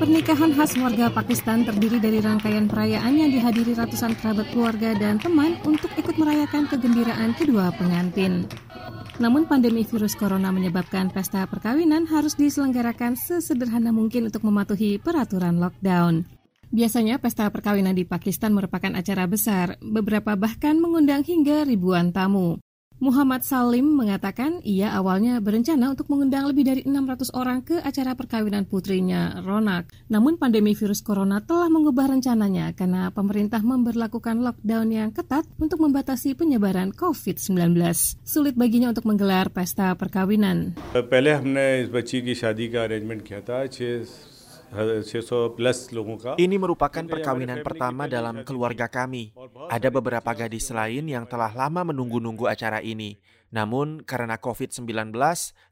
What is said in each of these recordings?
Pernikahan khas warga Pakistan terdiri dari rangkaian perayaan yang dihadiri ratusan kerabat keluarga dan teman untuk ikut merayakan kegembiraan kedua pengantin. Namun pandemi virus corona menyebabkan pesta perkawinan harus diselenggarakan sesederhana mungkin untuk mematuhi peraturan lockdown. Biasanya pesta perkawinan di Pakistan merupakan acara besar, beberapa bahkan mengundang hingga ribuan tamu. Muhammad Salim mengatakan ia awalnya berencana untuk mengundang lebih dari 600 orang ke acara perkawinan putrinya, Ronak. Namun pandemi virus corona telah mengubah rencananya karena pemerintah memberlakukan lockdown yang ketat untuk membatasi penyebaran COVID-19. Sulit baginya untuk menggelar pesta perkawinan. पहले हमने इस बच्ची की शादी का अरेंजमेंट किया था ini merupakan perkawinan pertama dalam keluarga kami. Ada beberapa gadis lain yang telah lama menunggu-nunggu acara ini. Namun, karena COVID-19,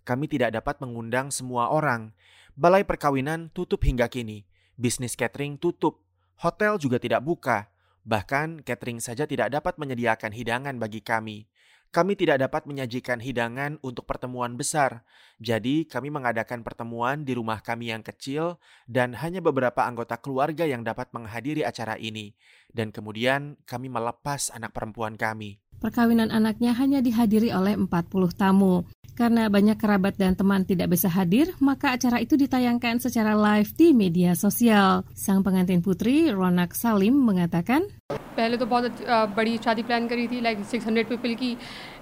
kami tidak dapat mengundang semua orang. Balai perkawinan tutup hingga kini. Bisnis catering tutup. Hotel juga tidak buka. Bahkan, catering saja tidak dapat menyediakan hidangan bagi kami kami tidak dapat menyajikan hidangan untuk pertemuan besar. Jadi, kami mengadakan pertemuan di rumah kami yang kecil dan hanya beberapa anggota keluarga yang dapat menghadiri acara ini. Dan kemudian kami melepas anak perempuan kami. Perkawinan anaknya hanya dihadiri oleh 40 tamu. Karena banyak kerabat dan teman tidak bisa hadir, maka acara itu ditayangkan secara live di media sosial. Sang pengantin putri, Ronak Salim, mengatakan, पहले तो बहुत बड़ी शादी प्लान करी थी लाइक 600 people की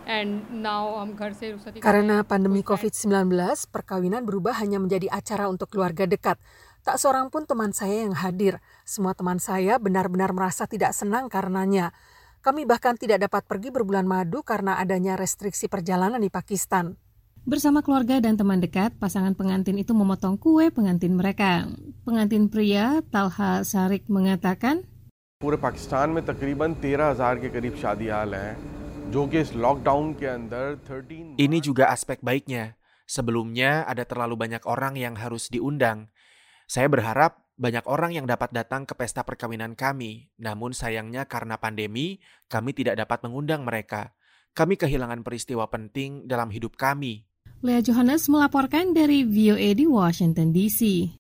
and now हम घर से Karena pandemi COVID-19, perkawinan berubah hanya menjadi acara untuk keluarga dekat. Tak seorang pun teman saya yang hadir. Semua teman saya benar-benar merasa tidak senang karenanya. Kami bahkan tidak dapat pergi berbulan madu karena adanya restriksi perjalanan di Pakistan. Bersama keluarga dan teman dekat, pasangan pengantin itu memotong kue pengantin mereka. Pengantin pria, Talha Sarik, mengatakan, पूरे पाकिस्तान में तकरीबन 13,000 के करीब शादी हाल हैं जो कि इस लॉकडाउन के अंदर 13 Ini juga aspek baiknya. Sebelumnya ada terlalu banyak orang yang harus diundang. Saya berharap banyak orang yang dapat datang ke pesta perkawinan kami. Namun sayangnya karena pandemi, kami tidak dapat mengundang mereka. Kami kehilangan peristiwa penting dalam hidup kami. Lea Johannes melaporkan dari VOA di Washington DC.